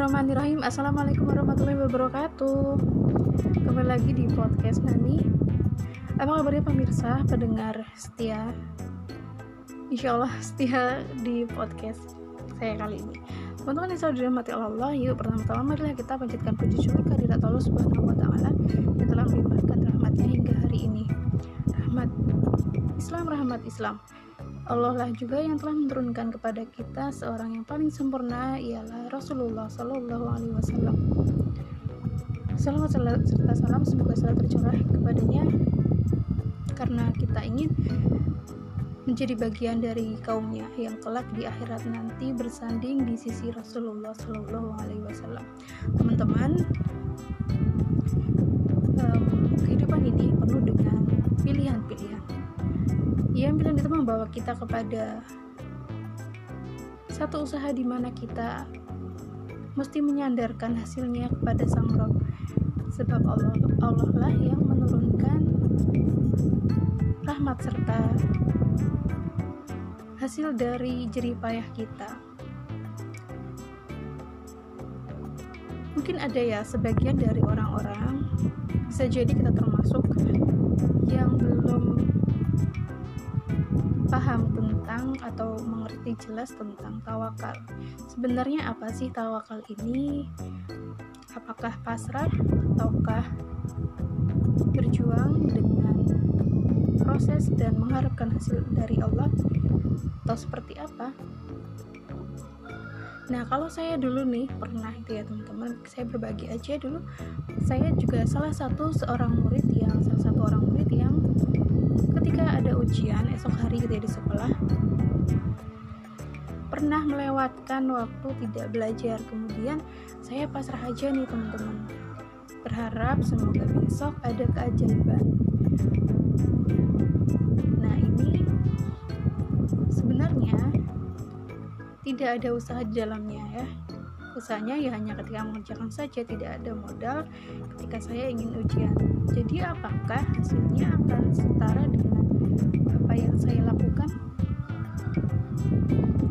Bismillahirrahmanirrahim. Assalamualaikum warahmatullahi wabarakatuh. Kembali lagi di podcast Nani. Apa kabarnya pemirsa, pendengar setia? Insya Allah setia di podcast saya kali ini. Teman-teman yang selalu dirahmati Allah Yuk pertama-tama marilah kita panjatkan puji syukur kehadirat Allah subhanahu wa ta'ala Yang telah melimpahkan rahmatnya hingga hari ini. Rahmat Islam, rahmat Islam Allah lah juga yang telah menurunkan kepada kita seorang yang paling sempurna ialah Rasulullah Shallallahu Alaihi Wasallam. Salawat serta salam semoga selalu tercurah kepadanya karena kita ingin menjadi bagian dari kaumnya yang kelak di akhirat nanti bersanding di sisi Rasulullah Shallallahu Alaihi Wasallam. Teman-teman, um, kehidupan ini penuh dengan yang bilang itu membawa kita kepada satu usaha di mana kita mesti menyandarkan hasilnya kepada Sang Rob sebab Allah Allah lah yang menurunkan rahmat serta hasil dari jerih payah kita. Mungkin ada ya sebagian dari orang-orang bisa jadi kita termasuk yang belum paham tentang atau mengerti jelas tentang tawakal. Sebenarnya apa sih tawakal ini? Apakah pasrah ataukah berjuang dengan proses dan mengharapkan hasil dari Allah atau seperti apa? Nah, kalau saya dulu nih pernah itu ya teman-teman, saya berbagi aja dulu. Saya juga salah satu seorang murid yang salah satu orang murid yang ketika ada ujian esok hari gitu ya di sekolah pernah melewatkan waktu tidak belajar. Kemudian saya pasrah aja nih teman-teman. Berharap semoga besok ada keajaiban. Nah ini sebenarnya tidak ada usaha di dalamnya ya usahanya ya hanya ketika mengerjakan saja tidak ada modal ketika saya ingin ujian. Jadi apakah hasilnya akan setara dengan apa yang saya lakukan?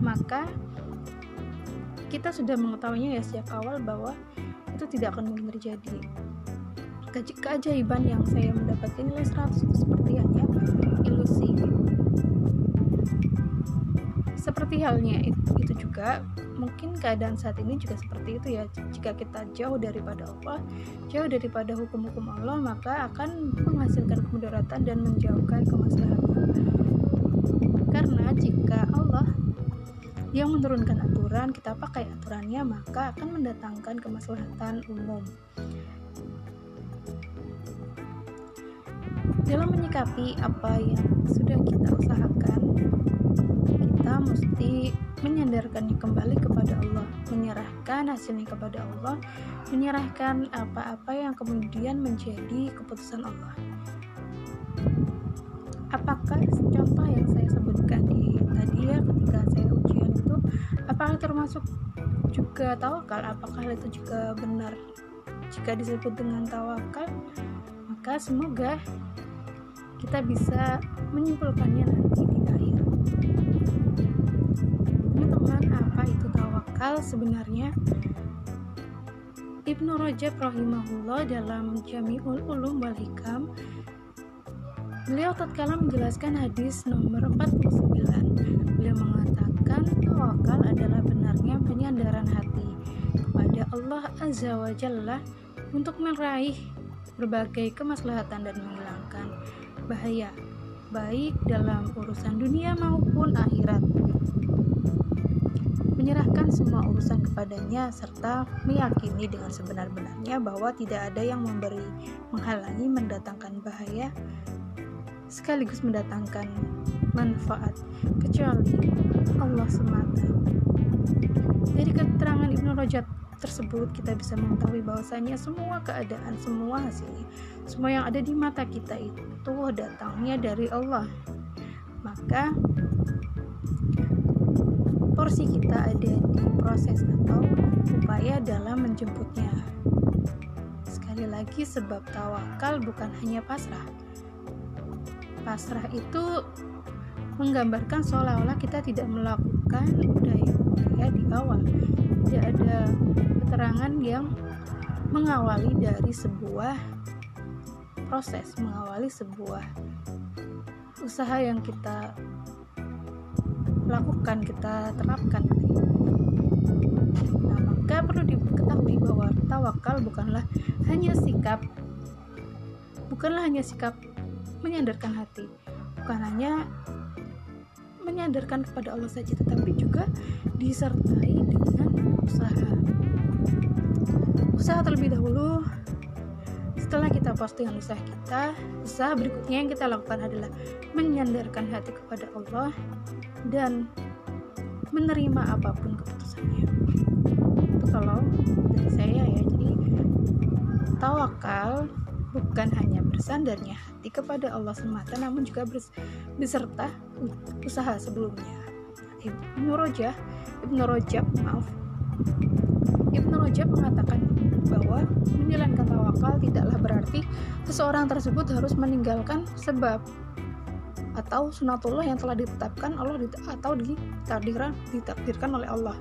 Maka kita sudah mengetahuinya ya sejak awal bahwa itu tidak akan mungkin terjadi. Keajaiban yang saya mendapatkan nilai 100 itu seperti hanya ilusi seperti halnya itu, itu juga mungkin keadaan saat ini juga seperti itu ya. Jika kita jauh daripada Allah jauh daripada hukum-hukum Allah maka akan menghasilkan kemudaratan dan menjauhkan kemaslahatan karena jika Allah yang menurunkan aturan kita pakai aturannya maka akan mendatangkan kemaslahatan umum. Dalam menyikapi apa yang sudah kita usahakan kita mesti menyandarkannya kembali kepada Allah, menyerahkan hasilnya kepada Allah, menyerahkan apa-apa yang kemudian menjadi keputusan Allah. Apakah contoh yang saya sebutkan di tadi ya ketika saya ujian itu, apakah termasuk juga tawakal? Apakah itu juga benar jika disebut dengan tawakal? Maka semoga kita bisa menyimpulkannya nanti tawakal sebenarnya. Ibnu Rajab rahimahullah dalam Jami'ul Ulum wal Hikam beliau tatkala menjelaskan hadis nomor 49 beliau mengatakan tawakal adalah benarnya penyandaran hati kepada Allah Azza wa Jalla untuk meraih berbagai kemaslahatan dan menghilangkan bahaya baik dalam urusan dunia maupun akhirat menyerahkan semua urusan kepadanya serta meyakini dengan sebenar-benarnya bahwa tidak ada yang memberi menghalangi mendatangkan bahaya sekaligus mendatangkan manfaat kecuali Allah semata. Dari keterangan Ibnu Rajab tersebut kita bisa mengetahui bahwasanya semua keadaan semua hasilnya semua yang ada di mata kita itu datangnya dari Allah. Maka porsi kita ada di proses atau upaya dalam menjemputnya. Sekali lagi sebab tawakal bukan hanya pasrah. Pasrah itu menggambarkan seolah-olah kita tidak melakukan udah ya ya di awal. Tidak ada keterangan yang mengawali dari sebuah proses mengawali sebuah usaha yang kita lakukan kita terapkan. Nah maka perlu diketahui bahwa tawakal bukanlah hanya sikap bukanlah hanya sikap menyandarkan hati. Bukan hanya menyandarkan kepada Allah saja tetapi juga disertai dengan usaha. Usaha terlebih dahulu. Setelah kita postingan usaha kita usaha berikutnya yang kita lakukan adalah menyandarkan hati kepada Allah dan menerima apa pun keputusannya. Itu kalau dari saya ya jadi tawakal bukan hanya bersandarnya hati kepada Allah semata namun juga beserta usaha sebelumnya. Ibnu Rojab Ibnu Rojab maaf. Ibnu Rojab mengatakan bahwa menjalankan tawakal tidaklah berarti seseorang tersebut harus meninggalkan sebab atau sunatullah yang telah ditetapkan Allah atau ditakdirkan ditakdirkan oleh Allah.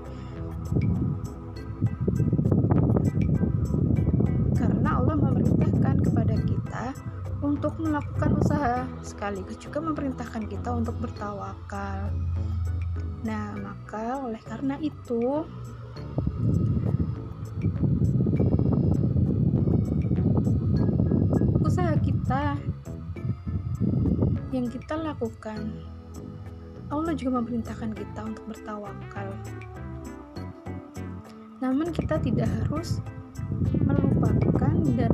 Karena Allah memerintahkan kepada kita untuk melakukan usaha sekaligus juga memerintahkan kita untuk bertawakal. Nah maka oleh karena itu usaha kita yang kita lakukan Allah juga memerintahkan kita untuk bertawakal. Namun kita tidak harus melupakan dan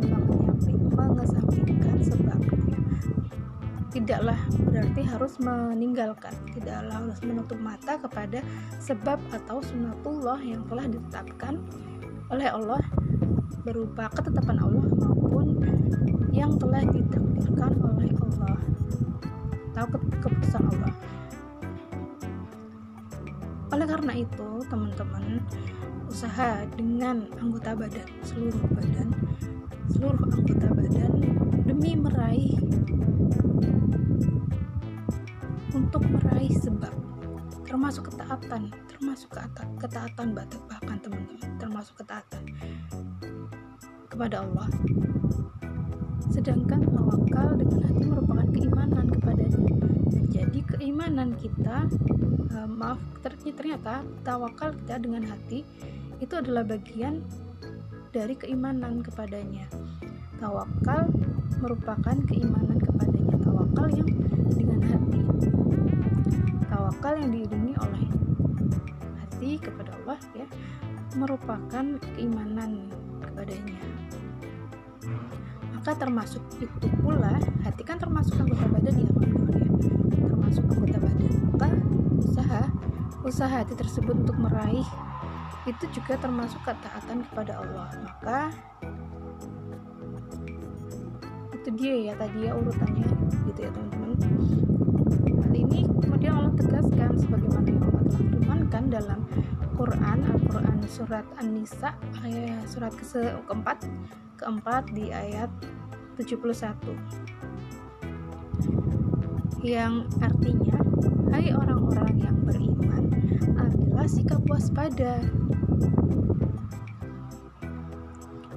mengesampingkan sebabnya. Tidaklah berarti harus meninggalkan tidaklah harus menutup mata kepada sebab atau sunatullah yang telah ditetapkan oleh Allah berupa ketetapan Allah maupun yang telah ditakdirkan oleh Allah atau keputusan Allah. Oleh karena itu teman-teman usaha dengan anggota badan seluruh badan seluruh anggota badan demi meraih untuk meraih sebab termasuk ketaatan termasuk ketaatan bahkan teman-teman termasuk ketaatan kepada Allah sedangkan tawakal dengan hati merupakan keimanan kepadanya. Jadi keimanan kita uh, maaf ternyata tawakal kita dengan hati itu adalah bagian dari keimanan kepadanya. Tawakal merupakan keimanan kepadanya. Tawakal yang dengan hati. Tawakal yang diiringi oleh hati kepada Allah ya merupakan keimanan kepadanya maka termasuk itu pula hati kan termasuk anggota badan ya ya. Termasuk anggota badan. Maka usaha usaha hati tersebut untuk meraih itu juga termasuk ketaatan kepada Allah. Maka itu dia ya tadi ya urutannya gitu ya teman-teman. Hal ini kemudian Allah tegaskan sebagaimana yang Allah telah firmankan dalam Quran Al-Quran surat An-Nisa ayat surat ke keempat keempat di ayat 71 yang artinya hai orang-orang yang beriman ambillah sikap waspada.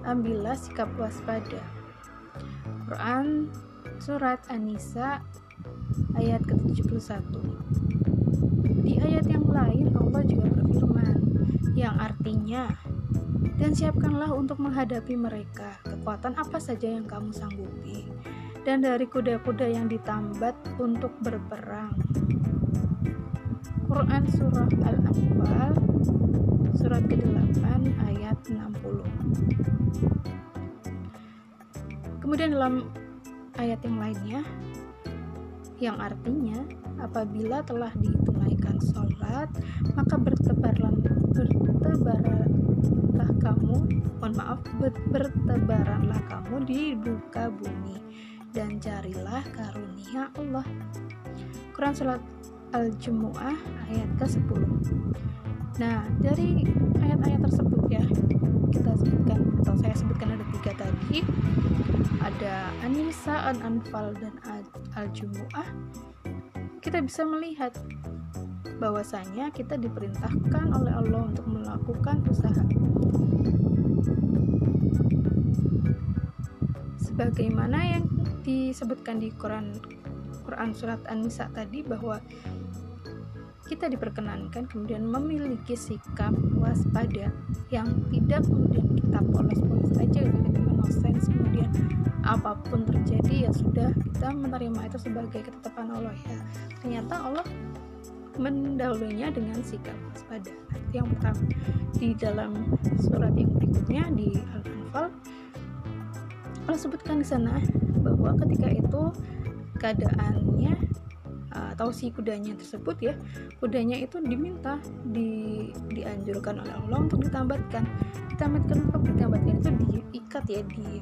Ambillah sikap waspada. Quran surat An-Nisa ayat ke-71 di ayat yang lain Allah juga berfirman yang artinya dan siapkanlah untuk menghadapi mereka. Kekuatan apa saja yang kamu sanggupi? Dan dari kuda-kuda yang ditambat untuk berperang. Quran Surah Al-Anfal Surat ke-8 ayat 60 Kemudian dalam ayat yang lainnya yang artinya apabila telah ditunaikan sholat maka bertebarlah bertebarlah kamu mohon maaf bertebaranlah kamu di buka bumi dan carilah karunia Allah Quran Surat Al-Jumu'ah ayat ke-10 Nah, dari ayat-ayat tersebut ya, kita sebutkan atau saya sebutkan ada tiga tadi. Ada Anisa, An-Anfal, dan Al-Jumu'ah. Kita bisa melihat bahwasanya kita diperintahkan oleh Allah untuk melakukan usaha. Sebagaimana yang disebutkan di Quran Quran surat An-Nisa tadi bahwa kita diperkenankan kemudian memiliki sikap waspada yang tidak kemudian kita polos-polos aja gitu dengan no kemudian apa pun terjadi ya sudah kita menerima itu sebagai ketetapan Allah. Ya ternyata Allah mendahulunya dengan sikap waspada. Yang pertama di dalam surat yang berikutnya di Al-Anfal Allah sebutkan di sana bahwa ketika itu keadaannya uh, atau si kudanya tersebut ya kudanya itu diminta di dianjurkan oleh Allah untuk ditambatkan. Ditambatkan untuk ditambatkan itu diikat ya di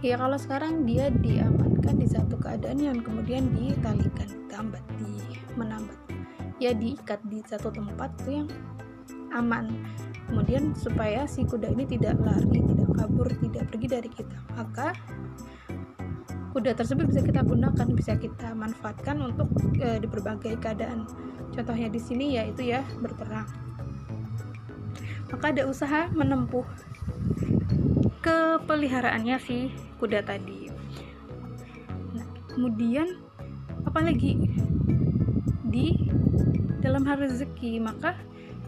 ya kalau sekarang dia diamankan di satu keadaan yang kemudian ditalikan tambat di menambat ya diikat di satu tempat itu yang aman. Kemudian supaya si kuda ini tidak lari tidak kabur tidak pergi dari kita maka kuda tersebut bisa kita gunakan bisa kita manfaatkan untuk e, di berbagai keadaan. Contohnya di sini yaitu ya berperang. Maka ada usaha menempuh kepeliharaannya si kuda tadi. Nah, kemudian apalagi di dalam hal rezeki. Maka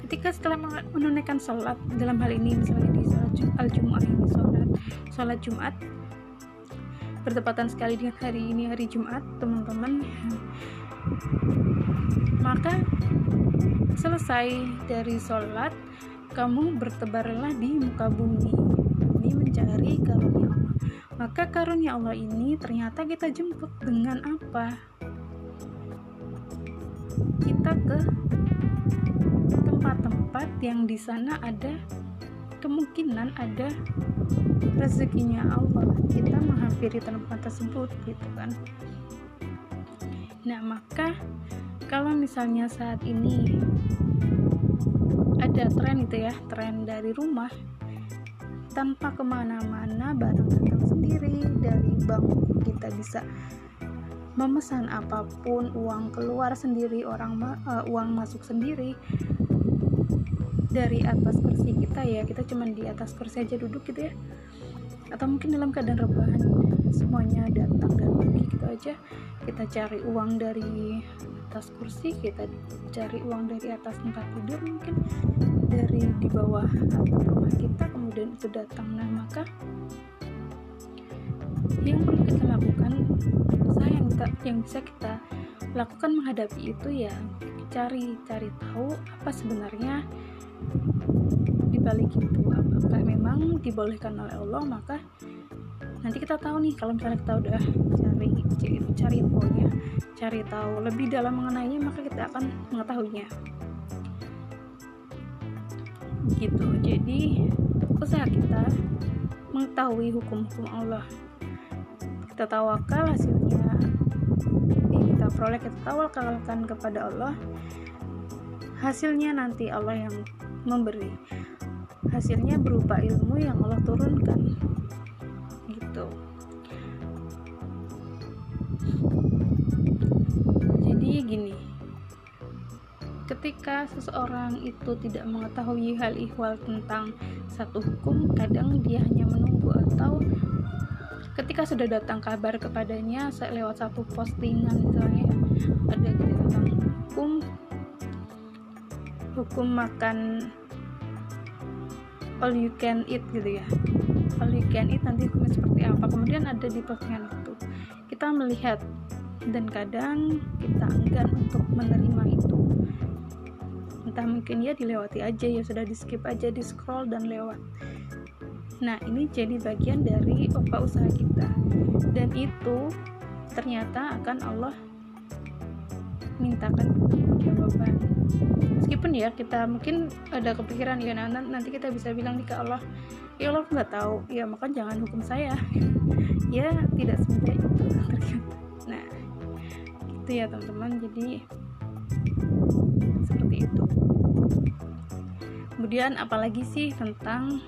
ketika setelah menunaikan sholat dalam hal ini misalnya di sholat al-jum'ah ini sholat sholat jumat bertepatan sekali dengan hari ini hari Jumat teman-teman maka selesai dari sholat kamu bertebarlah di muka bumi ini mencari karunia Allah. Maka karunia Allah ini ternyata kita jemput dengan apa kita ke tempat-tempat yang di sana ada kemungkinan ada rezekinya Allah. Kita menghampiri tempat tersebut gitu kan. Nah maka kalau misalnya saat ini ada tren itu ya tren dari rumah tanpa ke mana-mana barang datang sendiri dari bank kita bisa memesan apa pun uang keluar sendiri orang ma uh, uang masuk sendiri dari atas kursi kita ya kita cuman di atas kursi aja duduk gitu ya. Atau mungkin dalam keadaan rebahan semuanya datang dan pergi gitu aja. Kita cari uang dari atas kursi kita cari uang dari atas tempat tidur mungkin dari di bawah atap rumah kita kemudian itu datang. Nah maka yang perlu kita lakukan usaha yang kita, yang bisa kita lakukan menghadapi itu ya cari cari tahu apa sebenarnya dibalik itu apakah memang dibolehkan oleh Allah maka nanti kita tahu nih kalau misalnya kita udah cari cari infonya cari tahu lebih dalam mengenainya maka kita akan mengetahuinya. Gitu. Jadi usaha kita mengetahui hukum-hukum Allah. Kita tawakal hasilnya. Yang kita peroleh kita tawakalkan kepada Allah. Hasilnya nanti Allah yang memberi. Hasilnya berupa ilmu yang Allah turunkan ketika seseorang itu tidak mengetahui hal ihwal tentang satu hukum kadang dia hanya menunggu atau ketika sudah datang kabar kepadanya lewat satu postingan misalnya ada tentang hukum hukum makan all you can eat gitu ya. All you can eat nanti hukumnya seperti apa. Kemudian ada di postingan itu. Kita melihat dan kadang kita enggan untuk menerima itu entah mungkin ya dilewati aja ya sudah di skip aja di scroll dan lewat. Nah ini jadi bagian dari opa usaha kita. Dan itu ternyata akan Allah mintakan jawaban. Meskipun ya kita mungkin ada kepikiran ya nanti kita bisa bilang nih ke Allah ya Allah nggak tahu. Ya maka jangan hukum saya. Ya tidak semudah itu. Nah itu ya teman-teman. Jadi kemudian apalagi sih tentang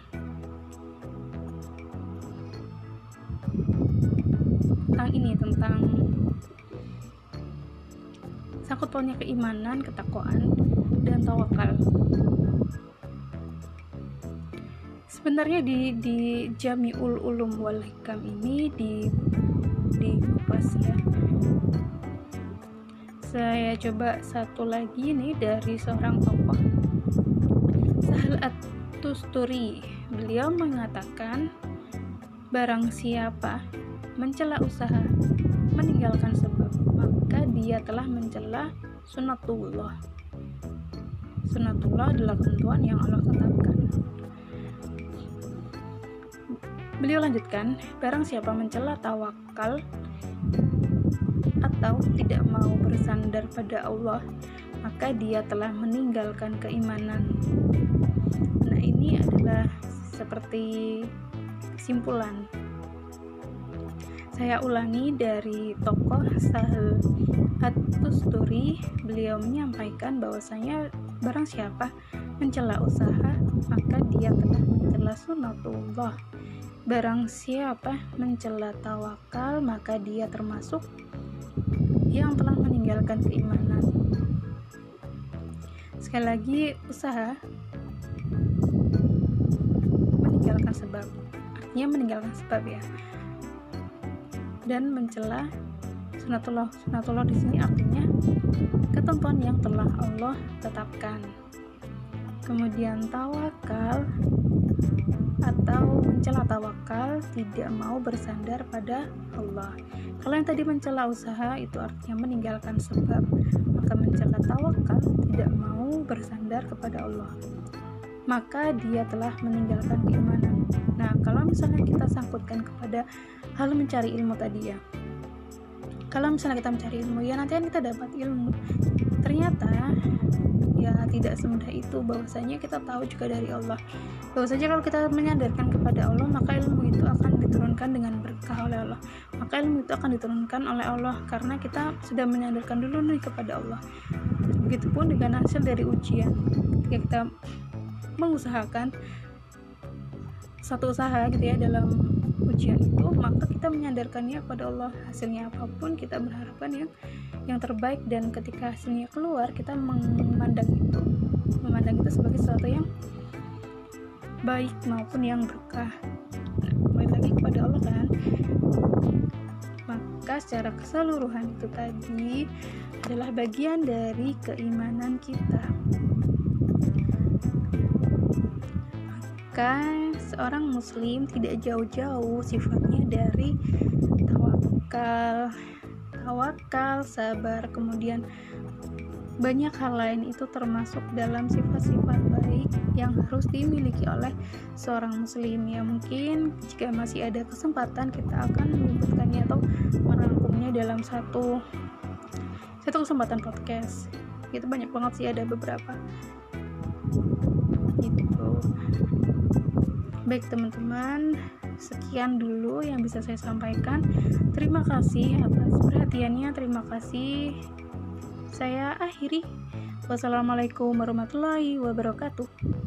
tentang ini tentang sangkut pautnya keimanan ketakwaan dan tawakal. Sebenarnya di di Jamiul Ulum wal Hikam ini di di kupas ya. Saya coba satu lagi nih dari seorang tokoh Sahal At-Tusturi beliau mengatakan barang siapa mencela usaha meninggalkan sebab maka dia telah mencela sunatullah. Sunatullah adalah ketentuan yang Allah tetapkan. Beliau lanjutkan, barang siapa mencela tawakal atau tidak mau bersandar pada Allah, maka dia telah meninggalkan keimanan. Ini adalah seperti kesimpulan. Saya ulangi dari tokoh Sahel At-Tusturi, beliau menyampaikan bahwasanya barang siapa mencela usaha, maka dia telah mencela sunatullah Barang siapa mencela tawakal, maka dia termasuk yang telah meninggalkan keimanan. Sekali lagi, usaha sebab, artinya meninggalkan sebab ya. Dan mencela sunatullah, sunatullah di sini artinya ketentuan yang telah Allah tetapkan. Kemudian tawakal atau mencela tawakal tidak mau bersandar pada Allah. Kalau yang tadi mencela usaha itu artinya meninggalkan sebab, maka mencela tawakal tidak mau bersandar kepada Allah. Maka dia telah meninggalkan keimanan. Nah, kalau misalnya kita sangkutkan kepada hal mencari ilmu tadi ya. Kalau misalnya kita mencari ilmu, ya nanti kan kita dapat ilmu. Ternyata ya tidak semudah itu bahwasanya kita tahu juga dari Allah bahwasanya kalau kita menyadarkan kepada Allah maka ilmu itu akan diturunkan dengan berkah oleh Allah maka ilmu itu akan diturunkan oleh Allah karena kita sudah menyadarkan dulu nih kepada Allah begitupun dengan hasil dari ujian ketika kita mengusahakan satu usaha gitu ya dalam ujian itu maka kita menyadarkannya kepada Allah. Hasilnya apa pun kita berharapkan yang yang terbaik. Dan ketika hasilnya keluar kita memandang itu. Memandang itu sebagai sesuatu yang baik maupun yang berkah. Nah, kembali lagi kepada Allah kan? Maka secara keseluruhan itu tadi adalah bagian dari keimanan kita maka seorang muslim tidak jauh-jauh sifatnya dari tawakal. Tawakal, sabar, kemudian banyak hal lain itu termasuk dalam sifat-sifat baik yang harus dimiliki oleh seorang muslim. Ya mungkin jika masih ada kesempatan kita akan menyebutkannya atau merangkumnya dalam satu satu kesempatan podcast. Itu banyak banget sih ada beberapa. Gitu baik teman-teman sekian dulu yang bisa saya sampaikan. Terima kasih atas perhatiannya. Terima kasih. Saya akhiri. Wassalamualaikum warahmatullahi wabarakatuh.